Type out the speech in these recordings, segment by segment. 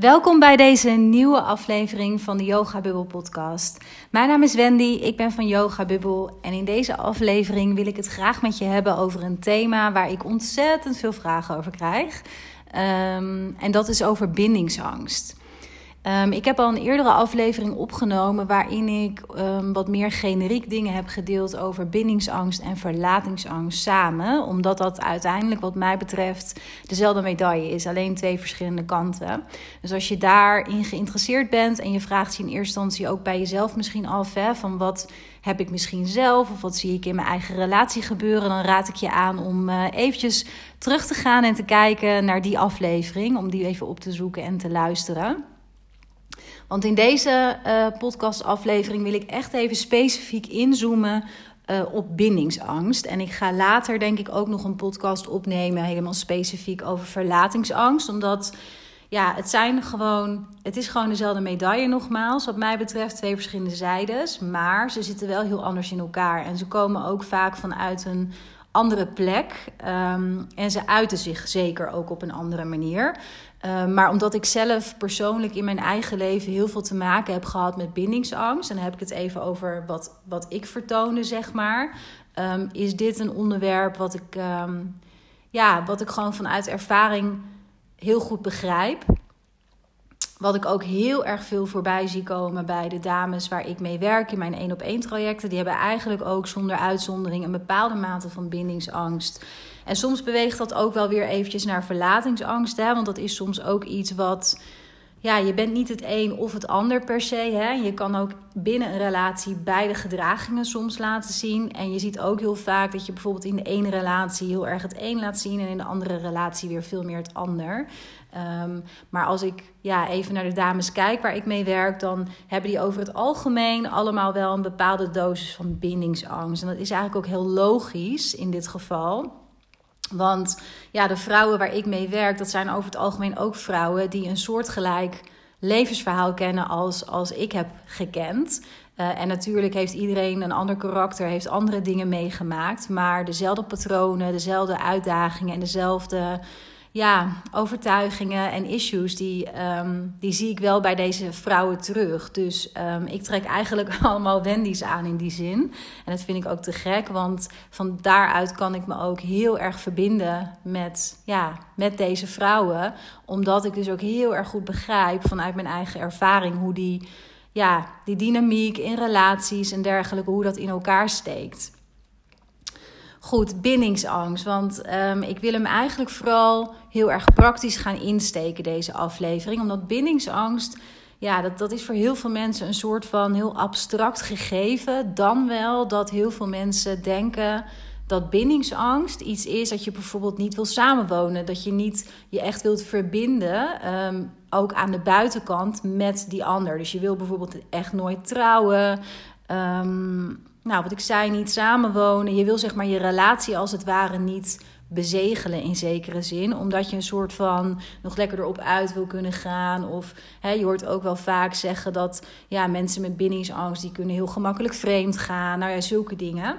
Welkom bij deze nieuwe aflevering van de Yoga Bubble podcast. Mijn naam is Wendy, ik ben van Yoga Bubble en in deze aflevering wil ik het graag met je hebben over een thema waar ik ontzettend veel vragen over krijg. Um, en dat is over bindingsangst. Um, ik heb al een eerdere aflevering opgenomen waarin ik um, wat meer generiek dingen heb gedeeld over bindingsangst en verlatingsangst samen. Omdat dat uiteindelijk, wat mij betreft, dezelfde medaille is, alleen twee verschillende kanten. Dus als je daarin geïnteresseerd bent en je vraagt je in eerste instantie ook bij jezelf misschien af: hè, van wat heb ik misschien zelf of wat zie ik in mijn eigen relatie gebeuren, dan raad ik je aan om uh, eventjes terug te gaan en te kijken naar die aflevering, om die even op te zoeken en te luisteren. Want in deze uh, podcastaflevering wil ik echt even specifiek inzoomen uh, op bindingsangst. En ik ga later denk ik ook nog een podcast opnemen, helemaal specifiek over verlatingsangst. Omdat ja, het zijn gewoon, het is gewoon dezelfde medaille nogmaals. Wat mij betreft twee verschillende zijdes. Maar ze zitten wel heel anders in elkaar. En ze komen ook vaak vanuit een andere plek. Um, en ze uiten zich zeker ook op een andere manier. Uh, maar omdat ik zelf persoonlijk in mijn eigen leven heel veel te maken heb gehad met bindingsangst, en dan heb ik het even over wat, wat ik vertoonde, zeg maar, um, is dit een onderwerp wat ik, ja, wat ik gewoon vanuit ervaring heel goed begrijp. Wat ik ook heel erg veel voorbij zie komen bij de dames waar ik mee werk in mijn één op één trajecten. Die hebben eigenlijk ook zonder uitzondering een bepaalde mate van bindingsangst. En soms beweegt dat ook wel weer eventjes naar verlatingsangst. Hè? Want dat is soms ook iets wat. Ja, je bent niet het een of het ander per se. Hè? Je kan ook binnen een relatie beide gedragingen soms laten zien. En je ziet ook heel vaak dat je bijvoorbeeld in de ene relatie heel erg het een laat zien. En in de andere relatie weer veel meer het ander. Um, maar als ik ja, even naar de dames kijk waar ik mee werk, dan hebben die over het algemeen allemaal wel een bepaalde dosis van bindingsangst. En dat is eigenlijk ook heel logisch in dit geval. Want ja, de vrouwen waar ik mee werk, dat zijn over het algemeen ook vrouwen die een soortgelijk levensverhaal kennen als, als ik heb gekend. Uh, en natuurlijk heeft iedereen een ander karakter, heeft andere dingen meegemaakt. Maar dezelfde patronen, dezelfde uitdagingen en dezelfde ja, overtuigingen en issues, die, um, die zie ik wel bij deze vrouwen terug. Dus um, ik trek eigenlijk allemaal Wendy's aan in die zin. En dat vind ik ook te gek, want van daaruit kan ik me ook heel erg verbinden met, ja, met deze vrouwen. Omdat ik dus ook heel erg goed begrijp vanuit mijn eigen ervaring hoe die, ja, die dynamiek in relaties en dergelijke, hoe dat in elkaar steekt. Goed, bindingsangst. Want um, ik wil hem eigenlijk vooral heel erg praktisch gaan insteken, deze aflevering. Omdat bindingsangst, ja, dat, dat is voor heel veel mensen een soort van heel abstract gegeven. Dan wel dat heel veel mensen denken dat bindingsangst iets is dat je bijvoorbeeld niet wil samenwonen. Dat je niet je echt wilt verbinden, um, ook aan de buitenkant, met die ander. Dus je wil bijvoorbeeld echt nooit trouwen. Um, nou, wat ik zei, niet samenwonen. Je wil zeg maar je relatie als het ware niet bezegelen in zekere zin. Omdat je een soort van nog lekker erop uit wil kunnen gaan. Of hè, je hoort ook wel vaak zeggen dat ja, mensen met bindingsangst... die kunnen heel gemakkelijk vreemd gaan. Nou ja, zulke dingen.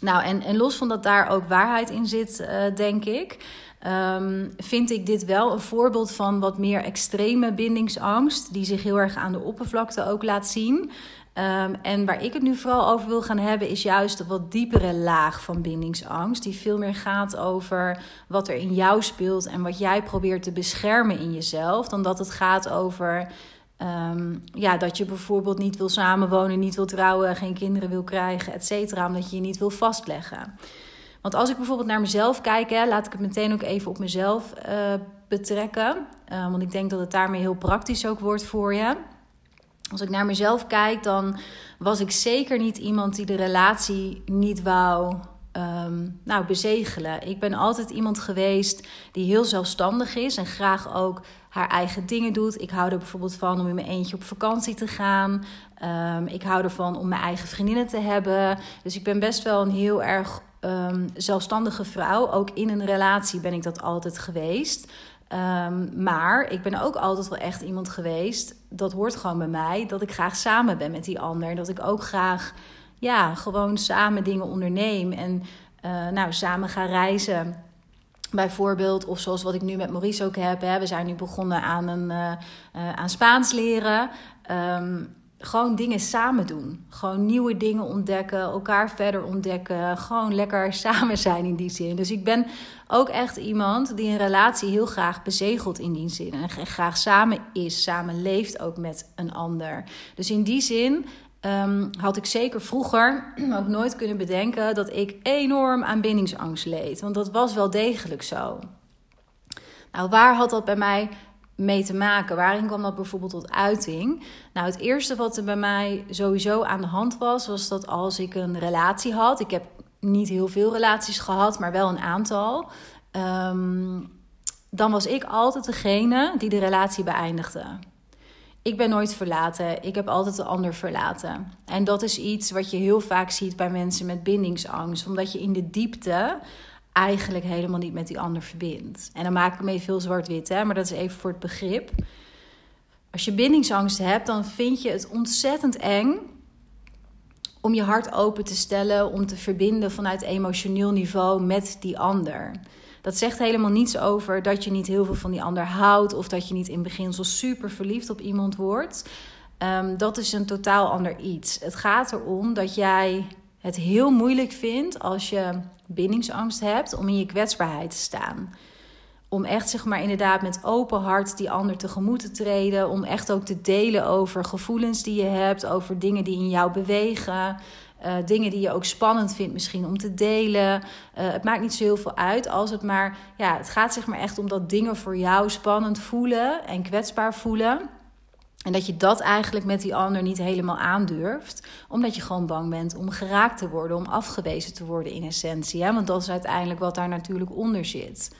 Nou, en, en los van dat daar ook waarheid in zit, uh, denk ik... Um, vind ik dit wel een voorbeeld van wat meer extreme bindingsangst... die zich heel erg aan de oppervlakte ook laat zien... Um, en waar ik het nu vooral over wil gaan hebben, is juist de wat diepere laag van bindingsangst. Die veel meer gaat over wat er in jou speelt en wat jij probeert te beschermen in jezelf. Dan dat het gaat over um, ja, dat je bijvoorbeeld niet wil samenwonen, niet wil trouwen, geen kinderen wil krijgen, et cetera. Omdat je je niet wil vastleggen. Want als ik bijvoorbeeld naar mezelf kijk, hè, laat ik het meteen ook even op mezelf uh, betrekken. Uh, want ik denk dat het daarmee heel praktisch ook wordt voor je. Als ik naar mezelf kijk, dan was ik zeker niet iemand die de relatie niet wou um, nou, bezegelen. Ik ben altijd iemand geweest die heel zelfstandig is en graag ook haar eigen dingen doet. Ik hou er bijvoorbeeld van om in mijn eentje op vakantie te gaan. Um, ik hou ervan om mijn eigen vriendinnen te hebben. Dus ik ben best wel een heel erg um, zelfstandige vrouw. Ook in een relatie ben ik dat altijd geweest. Um, maar ik ben ook altijd wel echt iemand geweest, dat hoort gewoon bij mij, dat ik graag samen ben met die ander. Dat ik ook graag, ja, gewoon samen dingen onderneem en uh, nou, samen ga reizen. Bijvoorbeeld, of zoals wat ik nu met Maurice ook heb. Hè. We zijn nu begonnen aan, een, uh, uh, aan Spaans leren. Um, gewoon dingen samen doen. Gewoon nieuwe dingen ontdekken, elkaar verder ontdekken. Gewoon lekker samen zijn in die zin. Dus ik ben ook echt iemand die een relatie heel graag bezegelt in die zin. En graag samen is, samen leeft ook met een ander. Dus in die zin um, had ik zeker vroeger ook nooit kunnen bedenken dat ik enorm aan bindingsangst leed. Want dat was wel degelijk zo. Nou, waar had dat bij mij mee te maken? Waarin kwam dat bijvoorbeeld tot uiting? Nou, het eerste wat er bij mij sowieso aan de hand was, was dat als ik een relatie had, ik heb niet heel veel relaties gehad, maar wel een aantal. Um, dan was ik altijd degene die de relatie beëindigde. Ik ben nooit verlaten. Ik heb altijd de ander verlaten. En dat is iets wat je heel vaak ziet bij mensen met bindingsangst. Omdat je in de diepte eigenlijk helemaal niet met die ander verbindt. En dan maak ik even veel zwart-wit, hè, maar dat is even voor het begrip. Als je bindingsangst hebt, dan vind je het ontzettend eng om je hart open te stellen, om te verbinden vanuit emotioneel niveau met die ander. Dat zegt helemaal niets over dat je niet heel veel van die ander houdt of dat je niet in beginsel super verliefd op iemand wordt. Um, dat is een totaal ander iets. Het gaat erom dat jij het heel moeilijk vindt als je bindingsangst hebt om in je kwetsbaarheid te staan. Om echt, zeg maar, inderdaad met open hart die ander tegemoet te treden. Om echt ook te delen over gevoelens die je hebt, over dingen die in jou bewegen. Uh, dingen die je ook spannend vindt misschien om te delen. Uh, het maakt niet zo heel veel uit als het maar... Ja, het gaat zeg maar echt om dat dingen voor jou spannend voelen en kwetsbaar voelen. En dat je dat eigenlijk met die ander niet helemaal aandurft. Omdat je gewoon bang bent om geraakt te worden, om afgewezen te worden in essentie. Hè? Want dat is uiteindelijk wat daar natuurlijk onder zit.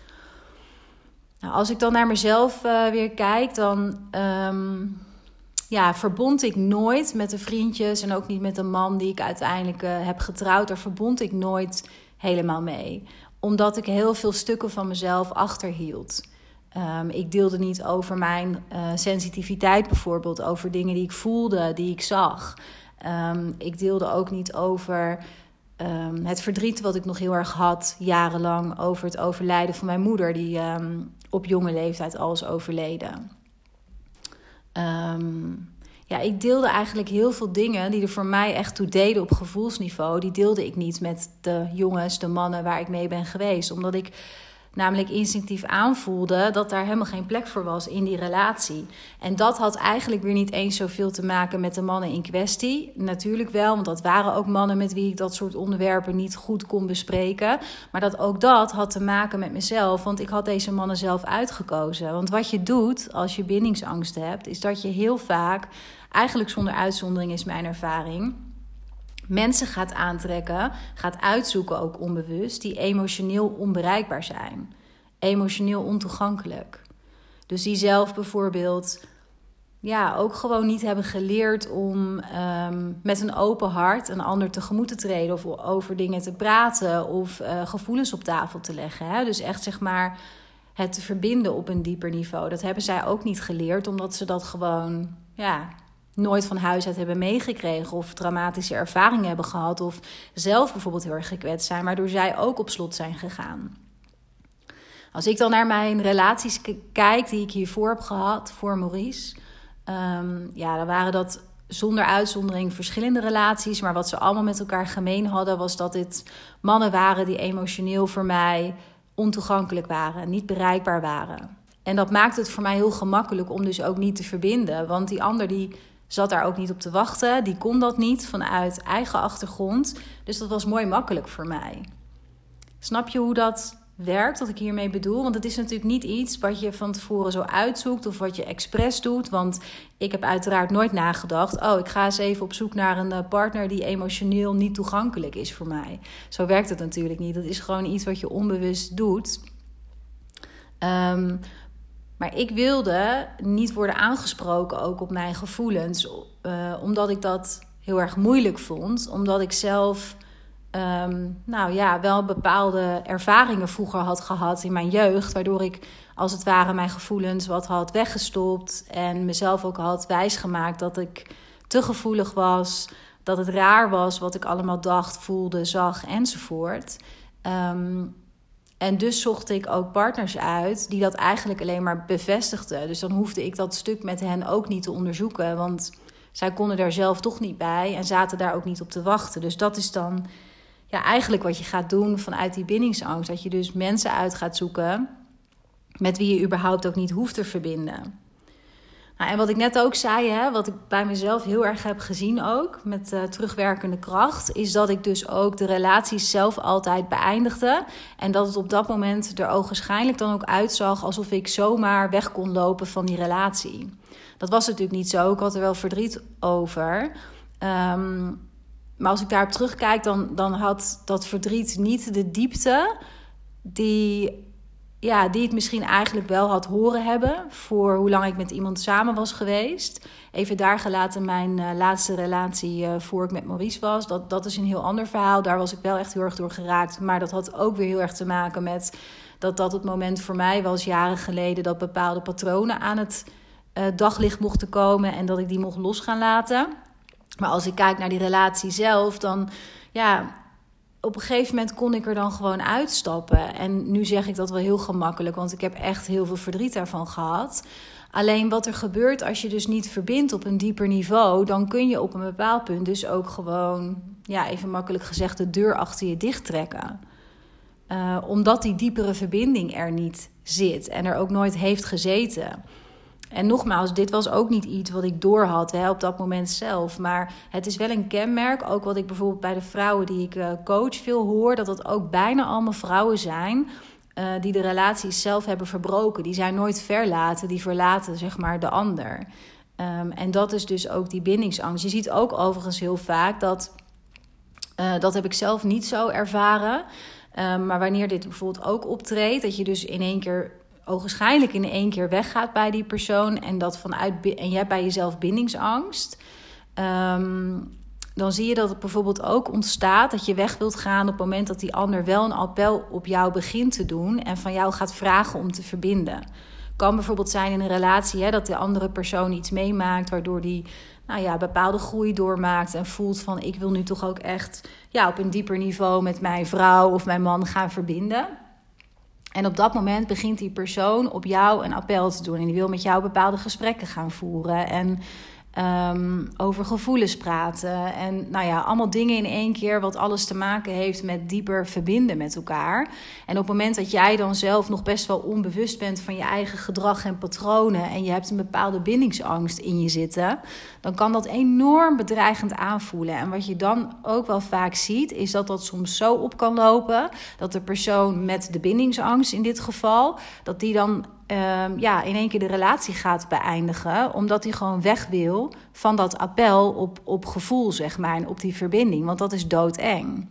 Nou, als ik dan naar mezelf uh, weer kijk, dan um, ja, verbond ik nooit met de vriendjes en ook niet met de man die ik uiteindelijk uh, heb getrouwd. Daar verbond ik nooit helemaal mee. Omdat ik heel veel stukken van mezelf achterhield. Um, ik deelde niet over mijn uh, sensitiviteit bijvoorbeeld, over dingen die ik voelde, die ik zag. Um, ik deelde ook niet over um, het verdriet wat ik nog heel erg had, jarenlang, over het overlijden van mijn moeder, die op jonge leeftijd al is overleden. ja, ik deelde eigenlijk heel veel dingen die er voor mij echt toe deden op gevoelsniveau. Die deelde ik niet met de jongens, de mannen waar ik mee ben geweest. Omdat ik namelijk instinctief aanvoelde dat daar helemaal geen plek voor was in die relatie. En dat had eigenlijk weer niet eens zoveel te maken met de mannen in kwestie. Natuurlijk wel, want dat waren ook mannen met wie ik dat soort onderwerpen niet goed kon bespreken. Maar dat ook dat had te maken met mezelf, want ik had deze mannen zelf uitgekozen. Want wat je doet als je bindingsangst hebt, is dat je heel vaak, eigenlijk zonder uitzondering is mijn ervaring mensen gaat aantrekken, gaat uitzoeken ook onbewust, die emotioneel onbereikbaar zijn, emotioneel ontoegankelijk. Dus die zelf bijvoorbeeld ja, ook gewoon niet hebben geleerd om um, met een open hart een ander tegemoet te treden of over dingen te praten of uh, gevoelens op tafel te leggen. Hè? Dus echt zeg maar het te verbinden op een dieper niveau. Dat hebben zij ook niet geleerd, omdat ze dat gewoon ja, nooit van huis uit hebben meegekregen of traumatische ervaringen hebben gehad of zelf bijvoorbeeld heel erg gekwetst zijn, waardoor zij ook op slot zijn gegaan. Als ik dan naar mijn relaties kijk die ik hiervoor heb gehad voor Maurice, um, ja, dan waren dat zonder uitzondering verschillende relaties, maar wat ze allemaal met elkaar gemeen hadden was dat dit mannen waren die emotioneel voor mij ontoegankelijk waren, niet bereikbaar waren. En dat maakt het voor mij heel gemakkelijk om dus ook niet te verbinden, want die ander die zat daar ook niet op te wachten. Die kon dat niet vanuit eigen achtergrond. Dus dat was mooi makkelijk voor mij. Snap je hoe dat werkt, wat ik hiermee bedoel? Want het is natuurlijk niet iets wat je van tevoren zo uitzoekt of wat je expres doet. Want ik heb uiteraard nooit nagedacht: oh, ik ga eens even op zoek naar een eh, partner die emotioneel niet toegankelijk is voor mij. Zo werkt het natuurlijk niet. Dat is gewoon iets wat je onbewust doet. Um, maar ik wilde niet worden aangesproken ook op mijn gevoelens, uh, omdat ik dat heel erg moeilijk vond. Omdat ik zelf, um, nou ja, wel bepaalde ervaringen vroeger had gehad in mijn jeugd, waardoor ik als het ware mijn gevoelens wat had weggestopt en mezelf ook had wijsgemaakt dat ik te gevoelig was, dat het raar was wat ik allemaal dacht, voelde, zag enzovoort. Um, en dus zocht ik ook partners uit die dat eigenlijk alleen maar bevestigden. Dus dan hoefde ik dat stuk met hen ook niet te onderzoeken, want zij konden daar zelf toch niet bij en zaten daar ook niet op te wachten. Dus dat is dan ja, eigenlijk wat je gaat doen vanuit die bindingsangst. Dat je dus mensen uit gaat zoeken met wie je überhaupt ook niet hoeft te verbinden. Nou, en wat ik net ook zei, hè, wat ik bij mezelf heel erg heb gezien ook met uh, terugwerkende kracht, is dat ik dus ook de relaties zelf altijd beëindigde. En dat het op dat moment er ogenschijnlijk dan ook uitzag alsof ik zomaar weg kon lopen van die relatie. Dat was natuurlijk niet zo. Ik had er wel verdriet over. Um, maar als ik daarop terugkijk, dan, dan had dat verdriet niet de diepte die, ja, die het misschien eigenlijk wel had horen hebben voor hoe lang ik met iemand samen was geweest. Even daar gelaten mijn uh, laatste relatie uh, voor ik met Maurice was. Dat, dat is een heel ander verhaal. Daar was ik wel echt heel erg door geraakt. Maar dat had ook weer heel erg te maken met dat dat het moment voor mij was jaren geleden dat bepaalde patronen aan het uh, daglicht mochten komen en dat ik die mocht los gaan laten. Maar als ik kijk naar die relatie zelf, dan ja, op een gegeven moment kon ik er dan gewoon uitstappen. En nu zeg ik dat wel heel gemakkelijk, want ik heb echt heel veel verdriet daarvan gehad. Alleen wat er gebeurt als je dus niet verbindt op een dieper niveau, dan kun je op een bepaald punt dus ook gewoon, ja, even makkelijk gezegd, de deur achter je dicht trekken. Uh, omdat die diepere verbinding er niet zit en er ook nooit heeft gezeten. En nogmaals, dit was ook niet iets wat ik doorhad op dat moment zelf. Maar het is wel een kenmerk, ook wat ik bijvoorbeeld bij de vrouwen die ik uh, coach veel hoor, dat dat ook bijna allemaal vrouwen zijn. Uh, die de relaties zelf hebben verbroken. Die zijn nooit verlaten, die verlaten zeg maar de ander. Um, en dat is dus ook die bindingsangst. Je ziet ook overigens heel vaak dat, uh, dat heb ik zelf niet zo ervaren. Um, maar wanneer dit bijvoorbeeld ook optreedt, dat je dus in één keer ogenschijnlijk in één keer weggaat bij die persoon en dat vanuit en hebt bij jezelf bindingsangst, um, dan zie je dat het bijvoorbeeld ook ontstaat dat je weg wilt gaan op het moment dat die ander wel een appel op jou begint te doen en van jou gaat vragen om te verbinden. Kan bijvoorbeeld zijn in een relatie hè, dat de andere persoon iets meemaakt waardoor die nou ja, bepaalde groei doormaakt en voelt van ik wil nu toch ook echt ja, op een dieper niveau met mijn vrouw of mijn man gaan verbinden. En op dat moment begint die persoon op jou een appel te doen. En die wil met jou bepaalde gesprekken gaan voeren. En Um, over gevoelens praten. En nou ja, allemaal dingen in één keer, wat alles te maken heeft met dieper verbinden met elkaar. En op het moment dat jij dan zelf nog best wel onbewust bent van je eigen gedrag en patronen. en je hebt een bepaalde bindingsangst in je zitten. dan kan dat enorm bedreigend aanvoelen. En wat je dan ook wel vaak ziet, is dat dat soms zo op kan lopen. dat de persoon met de bindingsangst in dit geval. dat die dan um, ja, in één keer de relatie gaat beëindigen. Omdat hij gewoon weg wil van dat appel op, op gevoel, zeg maar. En op die verbinding. Want dat is doodeng.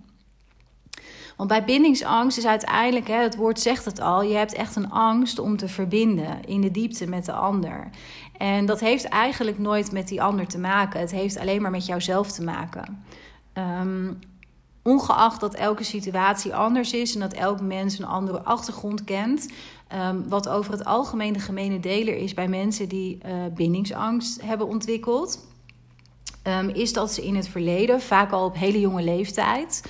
Want bij bindingsangst is uiteindelijk, hè, het woord zegt het al, je hebt echt een angst om te verbinden in de diepte met de ander. En dat heeft eigenlijk nooit met die ander te maken. Het heeft alleen maar met jouzelf te maken. Um, ongeacht dat elke situatie anders is en dat elk mens een andere achtergrond kent, Um, wat over het algemeen de gemene deler is bij mensen die uh, bindingsangst hebben ontwikkeld, um, is dat ze in het verleden, vaak al op hele jonge leeftijd,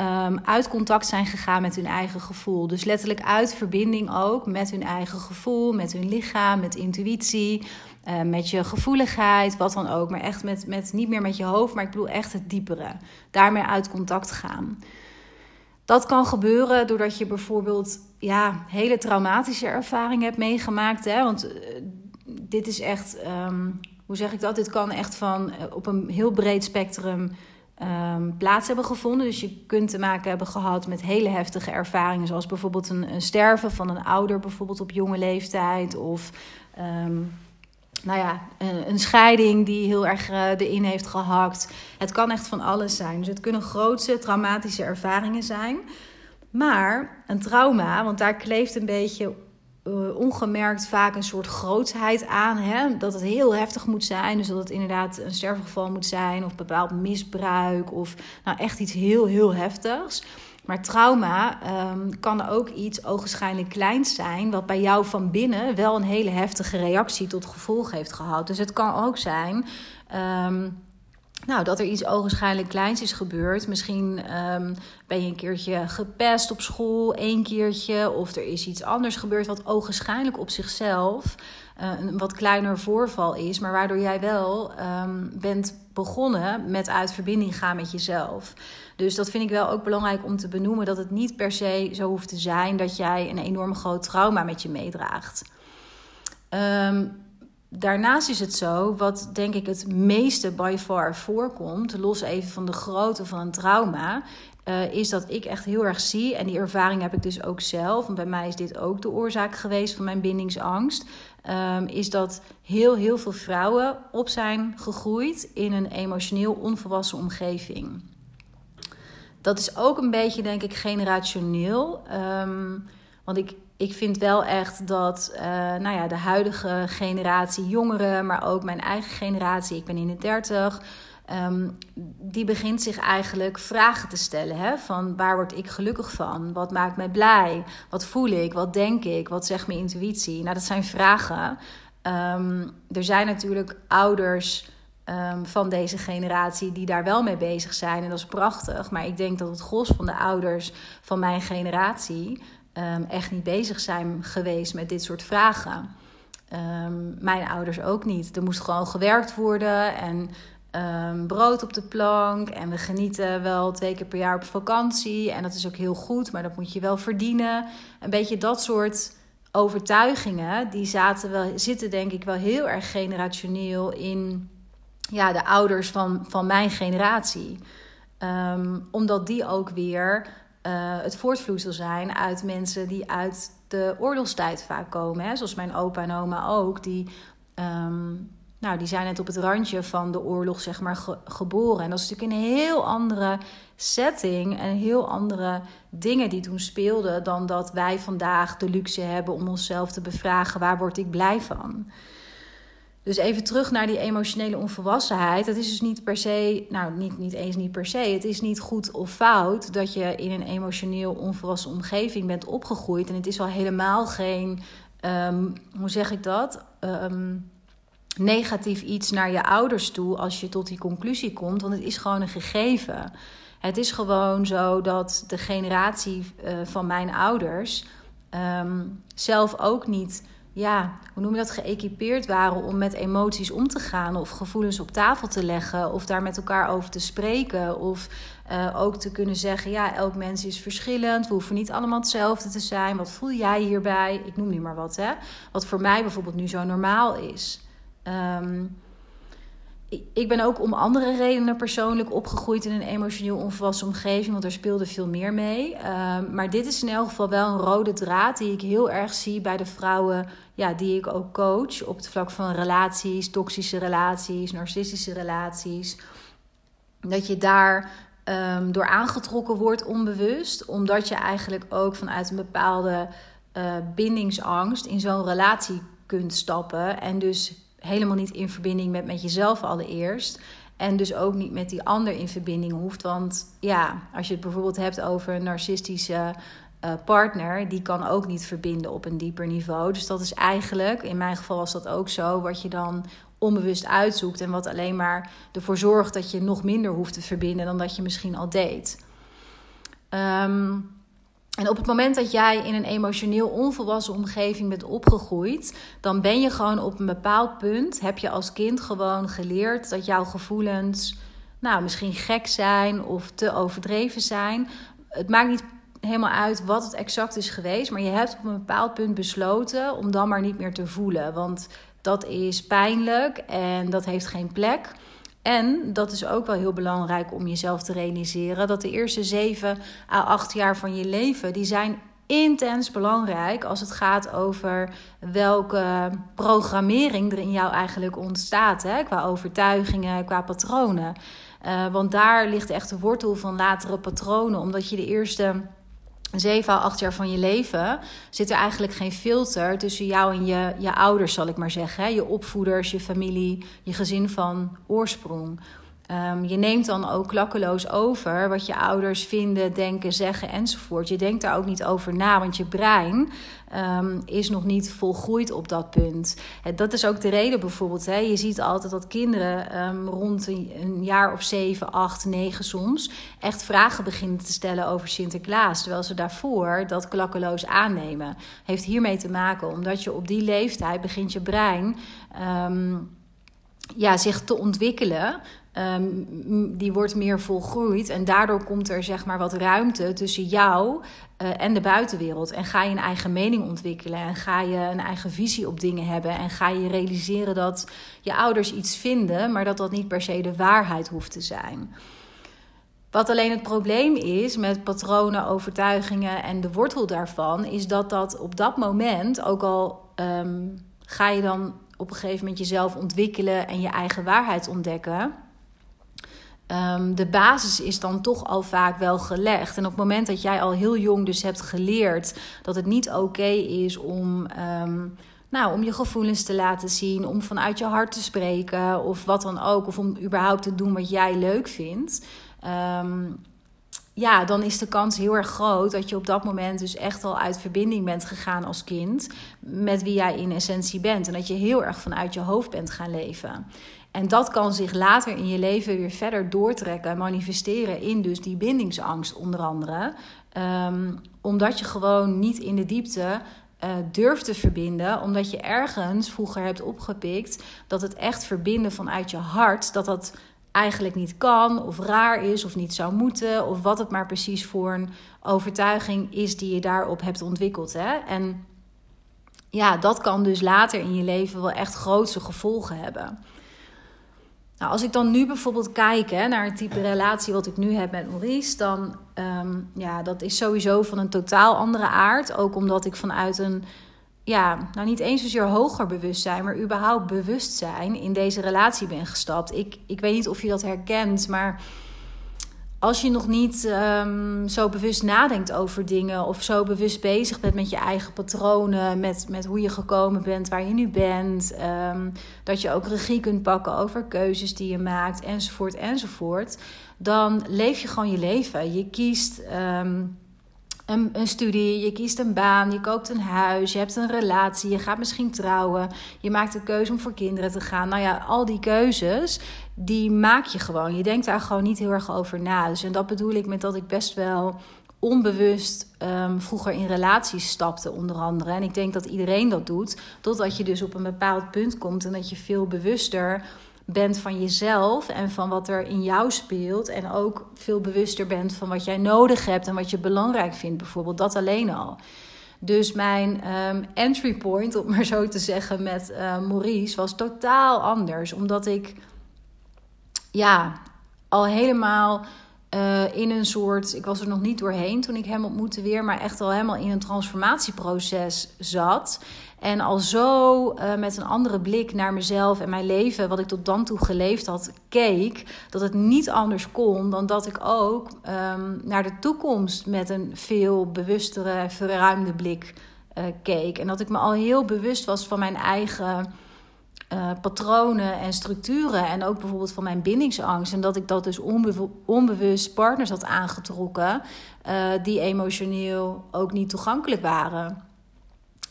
um, uit contact zijn gegaan met hun eigen gevoel. Dus letterlijk uit verbinding ook met hun eigen gevoel, met hun lichaam, met intuïtie, uh, met je gevoeligheid, wat dan ook. Maar echt met, met, niet meer met je hoofd, maar ik bedoel echt het diepere. Daarmee uit contact gaan. Dat kan gebeuren doordat je bijvoorbeeld ja, hele traumatische ervaringen hebt meegemaakt. Hè? Want uh, dit is echt, um, hoe zeg ik dat? Dit kan echt van uh, op een heel breed spectrum um, plaats hebben gevonden. Dus je kunt te maken hebben gehad met hele heftige ervaringen, zoals bijvoorbeeld een, sterven van een ouder, bijvoorbeeld op jonge leeftijd. Of um, nou ja, een, scheiding die heel erg uh, erin heeft gehakt. Het kan echt van alles zijn. Dus het kunnen grootse traumatische ervaringen zijn. Maar een trauma, want daar kleeft een beetje uh, ongemerkt vaak een soort grootsheid aan. Hè? Dat het heel heftig moet zijn. Dus dat het inderdaad een sterfgeval moet zijn. Of bepaald misbruik. Of nou echt iets heel, heel heftigs. Maar trauma um, kan ook iets ogenschijnlijk kleins zijn, wat bij jou van binnen wel een hele heftige reactie tot gevolg heeft gehad. Dus het kan ook zijn um, nou, dat er iets ogenschijnlijk kleins is gebeurd. Misschien ehm, ben je een keertje gepest op school, één keertje. Of er is iets anders gebeurd wat ogenschijnlijk op zichzelf uh, een wat kleiner voorval is. Maar waardoor jij wel um, bent begonnen met uit verbinding gaan met jezelf. Dus dat vind ik wel ook belangrijk om te benoemen. Dat het niet per se zo hoeft te zijn dat jij een enorm groot trauma met je meedraagt. Um, daarnaast is het zo, wat denk ik het meeste by far voorkomt, los even van de grootte van een trauma, uh, is dat ik echt heel erg zie, en die ervaring heb ik dus ook zelf, en bij mij is dit ook de oorzaak geweest van mijn bindingsangst, um, is dat heel, heel veel vrouwen op zijn gegroeid in een emotioneel onvolwassen omgeving. Dat is ook een beetje, denk ik, generationeel. Um, want ik, ik vind wel echt dat uh, nou ja, de huidige generatie, jongeren, maar ook mijn eigen generatie, ik ben in de 30, um, die begint zich eigenlijk vragen te stellen. Hè? Van waar word ik gelukkig van? Wat maakt mij blij? Wat voel ik? Wat denk ik? Wat zegt mijn intuïtie? Nou, dat zijn vragen. Um, er zijn natuurlijk ouders. Um, van deze generatie die daar wel mee bezig zijn. En dat is prachtig. Maar ik denk dat het gros van de ouders van mijn generatie um, echt niet bezig zijn geweest met dit soort vragen. Um, mijn ouders ook niet. Er moest gewoon gewerkt worden en um, brood op de plank. En we genieten wel twee keer per jaar op vakantie. En dat is ook heel goed, maar dat moet je wel verdienen. Een beetje dat soort overtuigingen, die zaten wel, zitten denk ik wel heel erg generationeel in ja, de ouders van, van mijn generatie. Omdat die ook weer uh, het voortvloeisel zijn uit mensen die uit de oorlogstijd vaak komen. Hè? Zoals mijn opa en oma ook. Die, um, nou, die zijn net op het randje van de oorlog zeg maar, ge geboren. En dat is natuurlijk een heel andere setting en heel andere dingen die toen speelden... dan dat wij vandaag de luxe hebben om onszelf te bevragen... waar word ik blij van? Dus even terug naar die emotionele onvolwassenheid. Dat is dus niet per se, nou niet, niet eens niet per se. Het is niet goed of fout dat je in een emotioneel onvolwassen omgeving bent opgegroeid. En het is al helemaal geen, um, hoe zeg ik dat? Um, negatief iets naar je ouders toe als je tot die conclusie komt. Want het is gewoon een gegeven. Het is gewoon zo dat de generatie uh, van mijn ouders um, zelf ook niet ja, hoe noem je dat, geëquipeerd waren om met emoties om te gaan of gevoelens op tafel te leggen of daar met elkaar over te spreken of uh, ook te kunnen zeggen, ja, elk mens is verschillend, we hoeven niet allemaal hetzelfde te zijn. Wat voel jij hierbij? Ik noem nu maar wat, hè. Wat voor mij bijvoorbeeld nu zo normaal is. Um, ik ben ook om andere redenen persoonlijk opgegroeid in een emotioneel onvolwassen omgeving, want er speelde veel meer mee. Uh, maar dit is in elk geval wel een rode draad die ik heel erg zie bij de vrouwen ja, die ik ook coach op het vlak van relaties, toxische relaties, narcistische relaties. Dat je daar um, door aangetrokken wordt onbewust, omdat je eigenlijk ook vanuit een bepaalde uh, bindingsangst in zo'n relatie kunt stappen en dus helemaal niet in verbinding met, met jezelf allereerst. En dus ook niet met die ander in verbinding hoeft. Want ja, als je het bijvoorbeeld hebt over een narcistische uh, partner, die kan ook niet verbinden op een dieper niveau. Dus dat is eigenlijk, in mijn geval was dat ook zo, wat je dan onbewust uitzoekt. En wat alleen maar ervoor zorgt dat je nog minder hoeft te verbinden dan dat je misschien al deed. Um, en op het moment dat jij in een emotioneel onvolwassen omgeving bent opgegroeid, dan ben je gewoon op een bepaald punt, heb je als kind gewoon geleerd dat jouw gevoelens, nou, misschien gek zijn of te overdreven zijn. Het maakt niet helemaal uit wat het exact is geweest, maar je hebt op een bepaald punt besloten om dan maar niet meer te voelen. Want dat is pijnlijk en dat heeft geen plek. En dat is ook wel heel belangrijk om jezelf te realiseren: dat de eerste 7 à 8 jaar van je leven, die zijn intens belangrijk als het gaat over welke programmering er in jou eigenlijk ontstaat. Hè? Qua overtuigingen, qua patronen. Uh, want daar ligt echt de wortel van latere patronen, omdat je de eerste zeven à acht jaar van je leven zit er eigenlijk geen filter tussen jou en je, je ouders, zal ik maar zeggen. Je opvoeders, je familie, je gezin van oorsprong. Ehm, je neemt dan ook klakkeloos over wat je ouders vinden, denken, zeggen enzovoort. Je denkt daar ook niet over na, want je brein um, is nog niet volgroeid op dat punt. dat is ook de reden bijvoorbeeld. Hè, je ziet altijd dat kinderen um, rond een, jaar of zeven, acht, negen soms echt vragen beginnen te stellen over Sinterklaas. Terwijl ze daarvoor dat klakkeloos aannemen. Heeft hiermee te maken omdat je op die leeftijd begint je brein. Ja, zich te ontwikkelen. Um, die wordt meer volgroeid. En daardoor komt er zeg maar wat ruimte tussen jou uh, en de buitenwereld. En ga je een eigen mening ontwikkelen. En ga je een eigen visie op dingen hebben. En ga je realiseren dat je ouders iets vinden, maar dat dat niet per se de waarheid hoeft te zijn. Wat alleen het probleem is met patronen, overtuigingen en de wortel daarvan, is dat dat op dat moment, ook al um, ga je dan op een gegeven moment jezelf ontwikkelen en je eigen waarheid ontdekken. Um, de basis is dan toch al vaak wel gelegd. En op het moment dat jij al heel jong dus hebt geleerd dat het niet oké is om, um, nou, om je gevoelens te laten zien, om vanuit je hart te spreken of wat dan ook, of om überhaupt te doen wat jij leuk vindt. Um, ja, dan is de kans heel erg groot dat je op dat moment dus echt al uit verbinding bent gegaan als kind met wie jij in essentie bent. En dat je heel erg vanuit je hoofd bent gaan leven. En dat kan zich later in je leven weer verder doortrekken en manifesteren in dus die bindingsangst onder andere. Um, omdat je gewoon niet in de diepte uh, durft te verbinden. Omdat je ergens vroeger hebt opgepikt dat het echt verbinden vanuit je hart, dat dat eigenlijk niet kan, of raar is, of niet zou moeten, of wat het maar precies voor een overtuiging is die je daarop hebt ontwikkeld. Hè? En ja, dat kan dus later in je leven wel echt grootse gevolgen hebben. Nou, als ik dan nu bijvoorbeeld kijk hè, naar het type relatie wat ik nu heb met Maurice, dan um, ja, dat is sowieso van een totaal andere aard. Ook omdat ik vanuit een ja, nou niet eens zozeer hoger bewustzijn, maar überhaupt bewustzijn in deze relatie ben gestapt. Ik, ik weet niet of je dat herkent, maar als je nog niet um, zo bewust nadenkt over dingen of zo bewust bezig bent met je eigen patronen, met, met hoe je gekomen bent waar je nu bent, um, dat je ook regie kunt pakken over keuzes die je maakt, enzovoort, enzovoort, dan leef je gewoon je leven. Je kiest. Um, een, een, studie, je kiest een baan, je koopt een huis, je hebt een relatie, je gaat misschien trouwen, je maakt de keuze om voor kinderen te gaan. Nou ja, al die keuzes, die maak je gewoon. Je denkt daar gewoon niet heel erg over na. Dus en dat bedoel ik met dat ik best wel onbewust um, vroeger in relaties stapte, onder andere. En ik denk dat iedereen dat doet, totdat je dus op een bepaald punt komt en dat je veel bewuster bent van jezelf en van wat er in jou speelt. En ook veel bewuster bent van wat jij nodig hebt en wat je belangrijk vindt, bijvoorbeeld. Dat alleen al. Dus mijn um, entry point, om maar zo te zeggen, met uh, Maurice was totaal anders. Omdat ik ja, al helemaal uh, in een soort. Ik was er nog niet doorheen toen ik hem ontmoette weer, maar echt al helemaal in een transformatieproces zat. En al zo uh, met een andere blik naar mezelf en mijn leven, wat ik tot dan toe geleefd had, keek. Dat het niet anders kon dan dat ik ook um, naar de toekomst met een veel bewustere, verruimde blik uh, keek. En dat ik me al heel bewust was van mijn eigen uh, patronen en structuren. En ook bijvoorbeeld van mijn bindingsangst. En dat ik dat dus onbe onbewust partners had aangetrokken. Uh, die emotioneel ook niet toegankelijk waren.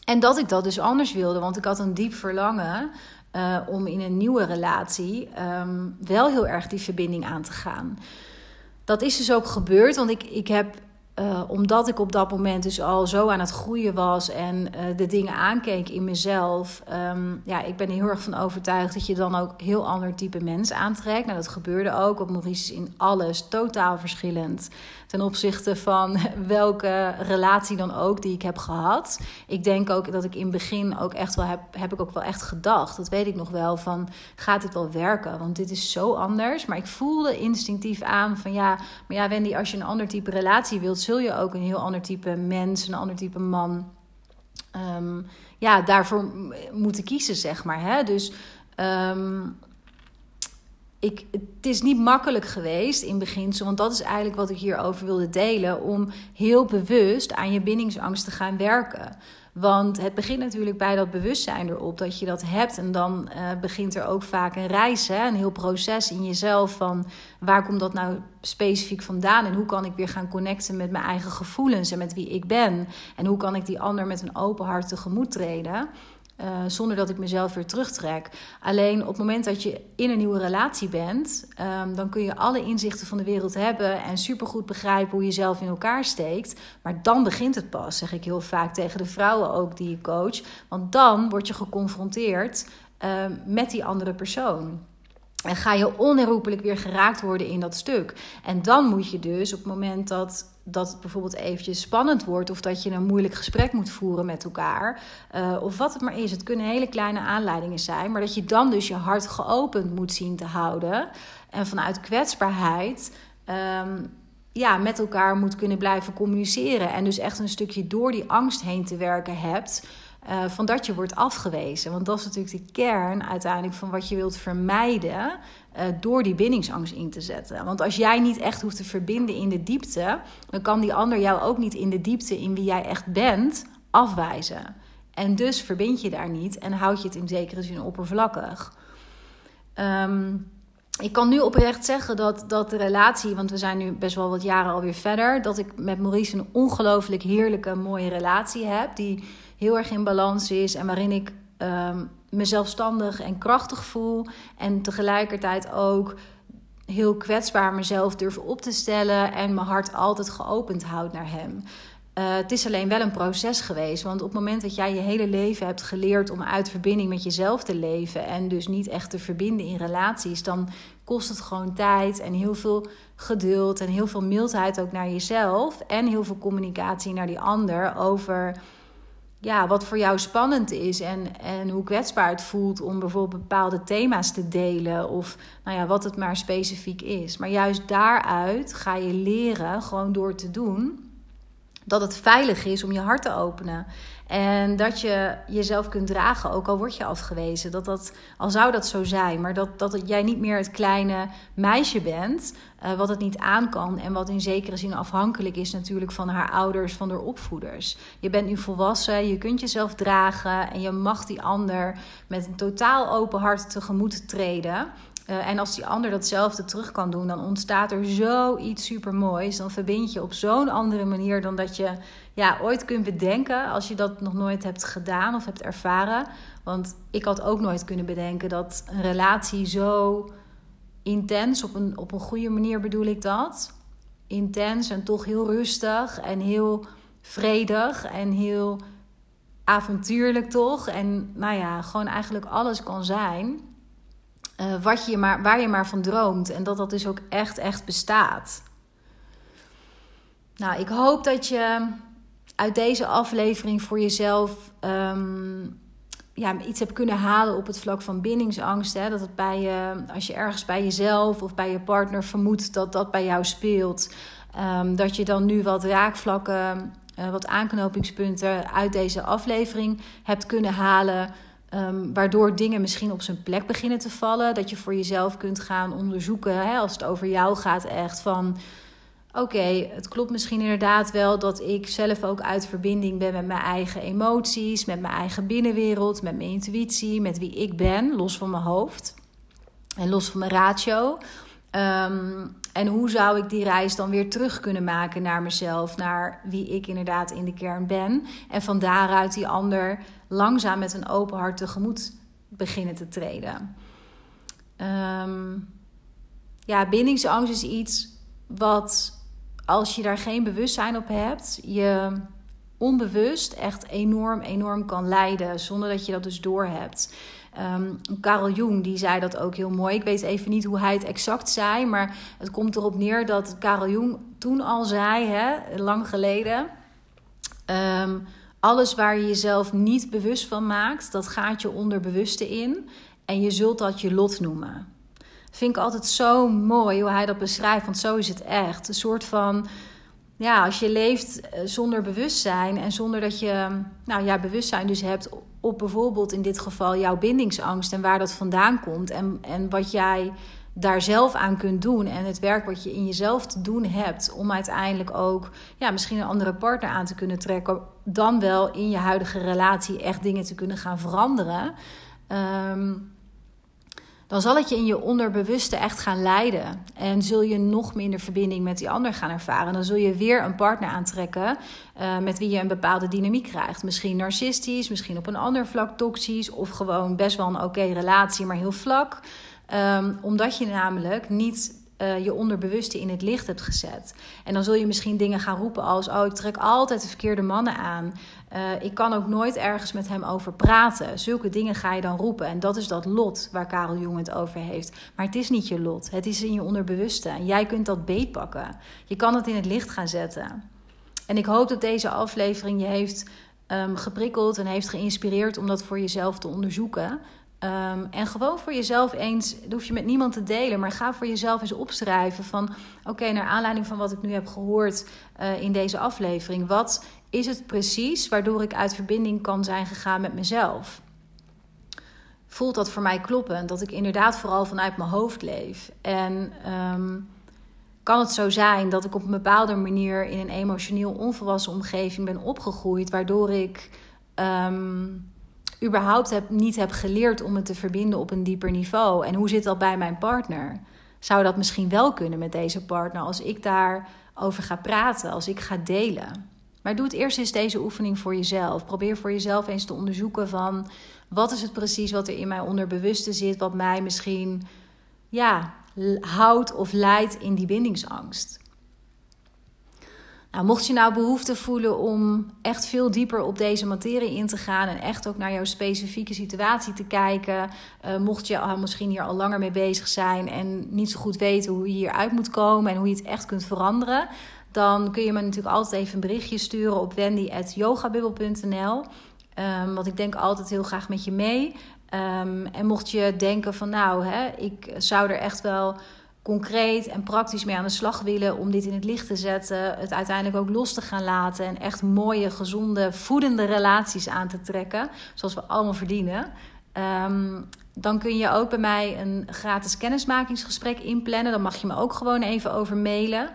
En dat ik dat dus anders wilde. Want ik had een diep verlangen. Uh, om in een nieuwe relatie um, wel heel erg die verbinding aan te gaan. Dat is dus ook gebeurd, want ik, ik heb uh, omdat ik op dat moment dus al zo aan het groeien was en uh, de dingen aankeek in mezelf. Um, ja, ik ben er heel erg van overtuigd dat je dan ook heel ander type mens aantrekt. Nou, dat gebeurde ook. Want Maurice in alles totaal verschillend ten opzichte van welke relatie dan ook die ik heb gehad. Ik denk ook dat ik in het begin ook echt wel heb, heb ik ook wel echt gedacht. Dat weet ik nog wel van gaat dit wel werken? Want dit is zo anders. Maar ik voelde instinctief aan van ja, maar ja, Wendy, als je een ander type relatie wilt, zul je ook een heel ander type mens, een ander type man. Um, ja, daarvoor moeten kiezen, zeg maar. Hè? Dus um, ik, het is niet makkelijk geweest in beginsel, want dat is eigenlijk wat ik hierover wilde delen, om heel bewust aan je bindingsangst te gaan werken. Want het begint natuurlijk bij dat bewustzijn erop dat je dat hebt. En dan uh, begint er ook vaak een reis, hè? een heel proces in jezelf van waar komt dat nou specifiek vandaan en hoe kan ik weer gaan connecten met mijn eigen gevoelens en met wie ik ben. En hoe kan ik die ander met een open hart tegemoet treden. Uh, zonder dat ik mezelf weer terugtrek. Alleen op het moment dat je in een nieuwe relatie bent, um, dan kun je alle inzichten van de wereld hebben en supergoed begrijpen hoe je zelf in elkaar steekt. Maar dan begint het pas, zeg ik heel vaak tegen de vrouwen ook die je coach. Want dan word je geconfronteerd uh, met die andere persoon. En ga je onherroepelijk weer geraakt worden in dat stuk. En dan moet je dus op het moment dat, dat het bijvoorbeeld eventjes spannend wordt... of dat je een moeilijk gesprek moet voeren met elkaar... Uh, of wat het maar is, het kunnen hele kleine aanleidingen zijn... maar dat je dan dus je hart geopend moet zien te houden... en vanuit kwetsbaarheid... Um, ja, met elkaar moet kunnen blijven communiceren. En dus echt een stukje door die angst heen te werken hebt... Uh, van dat je wordt afgewezen. Want dat is natuurlijk de kern uiteindelijk van wat je wilt vermijden uh, door die bindingsangst in te zetten. Want als jij niet echt hoeft te verbinden in de diepte, dan kan die ander jou ook niet in de diepte in wie jij echt bent afwijzen. En dus verbind je daar niet en houd je het in zekere zin oppervlakkig. Um, ik kan nu oprecht zeggen dat, dat de relatie, want we zijn nu best wel wat jaren alweer verder, dat ik met Maurice een ongelooflijk heerlijke, mooie relatie heb. Die heel erg in balans is en waarin ik um, me zelfstandig en krachtig voel. En tegelijkertijd ook heel kwetsbaar mezelf durf op te stellen en mijn hart altijd geopend houdt naar hem. Uh, het is alleen wel een proces geweest. Want op het moment dat jij je hele leven hebt geleerd om uit verbinding met jezelf te leven. en dus niet echt te verbinden in relaties. dan kost het gewoon tijd en heel veel geduld. en heel veel mildheid ook naar jezelf. en heel veel communicatie naar die ander over ja, wat voor jou spannend is en, en hoe kwetsbaar het voelt om bijvoorbeeld bepaalde thema's te delen of nou ja, wat het maar specifiek is. Maar juist daaruit ga je leren, gewoon door te doen, dat het veilig is om je hart te openen. En dat je jezelf kunt dragen, ook al word je afgewezen. Dat dat, al zou dat zo zijn, maar dat, dat jij niet meer het kleine meisje bent. Uh, wat het niet aan kan. En wat in zekere zin afhankelijk is natuurlijk van haar ouders, van haar opvoeders. Je bent nu volwassen, je kunt jezelf dragen. En je mag die ander met een totaal open hart tegemoet treden. Uh, en als die ander datzelfde terug kan doen, dan ontstaat er zoiets supermoois. Dan verbind je op zo'n andere manier dan dat je ja, ooit kunt bedenken als je dat nog nooit hebt gedaan of hebt ervaren. Want ik had ook nooit kunnen bedenken dat een relatie zo intens, op een, op een goede manier bedoel ik dat. Intens en toch heel rustig en heel vredig en heel avontuurlijk toch. En nou ja, gewoon eigenlijk alles kan zijn. Uh, wat je maar, waar je maar van droomt. En dat dat dus ook echt, echt bestaat. Nou, ik hoop dat je uit deze aflevering voor jezelf um, ja, iets hebt kunnen halen op het vlak van bindingsangst. Hè? Dat het bij je, als je ergens bij jezelf of bij je partner vermoedt dat dat bij jou speelt, um, dat je dan nu wat raakvlakken, uh, wat aanknopingspunten uit deze aflevering hebt kunnen halen. Um, waardoor dingen misschien op zijn plek beginnen te vallen. Dat je voor jezelf kunt gaan onderzoeken, hè, als het over jou gaat, echt van oké, het klopt misschien inderdaad wel dat ik zelf ook uit verbinding ben met mijn eigen emoties, met mijn eigen binnenwereld, met mijn intuïtie, met wie ik ben, los van mijn hoofd en los van mijn ratio. Um, en hoe zou ik die reis dan weer terug kunnen maken naar mezelf, naar wie ik inderdaad in de kern ben. En van daaruit die ander langzaam met een open hart tegemoet beginnen te treden. Um, ja, bindingsangst is iets wat als je daar geen bewustzijn op hebt, je onbewust echt enorm, enorm kan leiden zonder dat je dat dus doorhebt. Um, Carl Jung die zei dat ook heel mooi. Ik weet even niet hoe hij het exact zei, maar het komt erop neer dat Carl Jung toen al zei, hè, lang geleden. Um, alles waar je jezelf niet bewust van maakt, dat gaat je onderbewuste in. En je zult dat je lot noemen. Vind ik altijd zo mooi hoe hij dat beschrijft, want zo is het echt. Een soort van, ja, als je leeft eh, zonder bewustzijn en zonder dat je, nou ja, bewustzijn dus hebt op bijvoorbeeld in dit geval jouw bindingsangst en waar dat vandaan komt en, en wat jij daar zelf aan kunt doen en het werk wat je in jezelf te doen hebt om uiteindelijk ook ja, misschien een andere partner aan te kunnen trekken, dan wel in je huidige relatie echt dingen te kunnen gaan veranderen. Ehm, dan zal het je in je onderbewuste echt gaan leiden. En zul je nog minder verbinding met die ander gaan ervaren. Dan zul je weer een partner aantrekken uh, met wie je een bepaalde dynamiek krijgt. Misschien narcistisch, misschien op een ander vlak toxisch. Of gewoon best wel een oké relatie, maar heel vlak. Um, omdat je namelijk niet uh, je onderbewuste in het licht hebt gezet. En dan zul je misschien dingen gaan roepen als: Oh, ik trek altijd de verkeerde mannen aan. Uh, ik kan ook nooit ergens met hem over praten. Zulke dingen ga je dan roepen. En dat is dat lot waar Karel Jong het over heeft. Maar het is niet je lot. Het is in je onderbewuste. En jij kunt dat beetpakken. Je kan het in het licht gaan zetten. En ik hoop dat deze aflevering je heeft um, geprikkeld en heeft geïnspireerd om dat voor jezelf te onderzoeken. Um, en gewoon voor jezelf eens, dat hoef je met niemand te delen, maar ga voor jezelf eens opschrijven van oké, naar aanleiding van wat ik nu heb gehoord uh, in deze aflevering, wat is het precies waardoor ik uit verbinding kan zijn gegaan met mezelf? Voelt dat voor mij kloppen? Dat ik inderdaad vooral vanuit mijn hoofd leef? En um, kan het zo zijn dat ik op een bepaalde manier in een emotioneel onvolwassen omgeving ben opgegroeid, waardoor ik um, überhaupt heb, niet heb geleerd om het te verbinden op een dieper niveau. En hoe zit dat bij mijn partner? Zou dat misschien wel kunnen met deze partner als ik daarover ga praten, als ik ga delen? Maar doe het eerst eens deze oefening voor jezelf. Probeer voor jezelf eens te onderzoeken van wat is het precies wat er in mijn onderbewuste zit, wat mij misschien ja, houdt of leidt in die bindingsangst. Nou, mocht je nou behoefte voelen om echt veel dieper op deze materie in te gaan en echt ook naar jouw specifieke situatie te kijken, uh, mocht je al, misschien hier al langer mee bezig zijn en niet zo goed weten hoe je hieruit moet komen en hoe je het echt kunt veranderen, dan kun je me natuurlijk altijd even een berichtje sturen op wendy.yogabubbel.nl. Um, ehm, want ik denk altijd heel graag met je mee. Um, en mocht je denken van nou, hè, ik zou er echt wel concreet en praktisch mee aan de slag willen om dit in het licht te zetten, het uiteindelijk ook los te gaan laten en echt mooie, gezonde, voedende relaties aan te trekken, zoals we allemaal verdienen. Um, dan kun je ook bij mij een gratis kennismakingsgesprek inplannen. Dan mag je me ook gewoon even over mailen.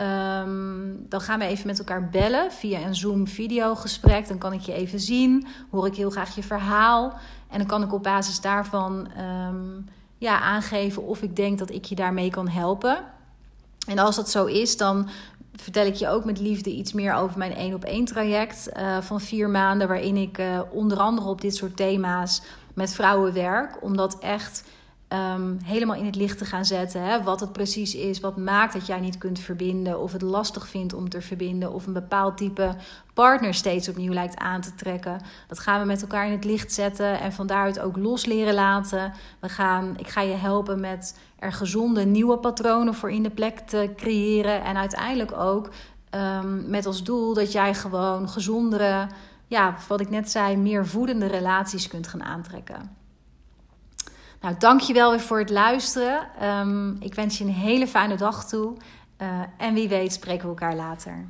Um, dan gaan we even met elkaar bellen via een Zoom-videogesprek. Dan kan ik je even zien, hoor ik heel graag je verhaal. En dan kan ik op basis daarvan um, ja, aangeven of ik denk dat ik je daarmee kan helpen. En als dat zo is, dan vertel ik je ook met liefde iets meer over mijn één op één traject uh, van vier maanden, waarin ik uh, onder andere op dit soort thema's met vrouwen werk, omdat echt um, helemaal in het licht te gaan zetten. Hè? Wat het precies is, wat maakt dat jij niet kunt verbinden, of het lastig vindt om te verbinden, of een bepaald type partner steeds opnieuw lijkt aan te trekken. Dat gaan we met elkaar in het licht zetten en van daaruit ook los leren laten. We gaan, ik ga je helpen met er gezonde nieuwe patronen voor in de plek te creëren en uiteindelijk ook um, met als doel dat jij gewoon gezondere, ja, wat ik net zei, meer voedende relaties kunt gaan aantrekken. Nou, dankjewel weer voor het luisteren. Um, ik wens je een hele fijne dag toe. Uh, en wie weet spreken we elkaar later.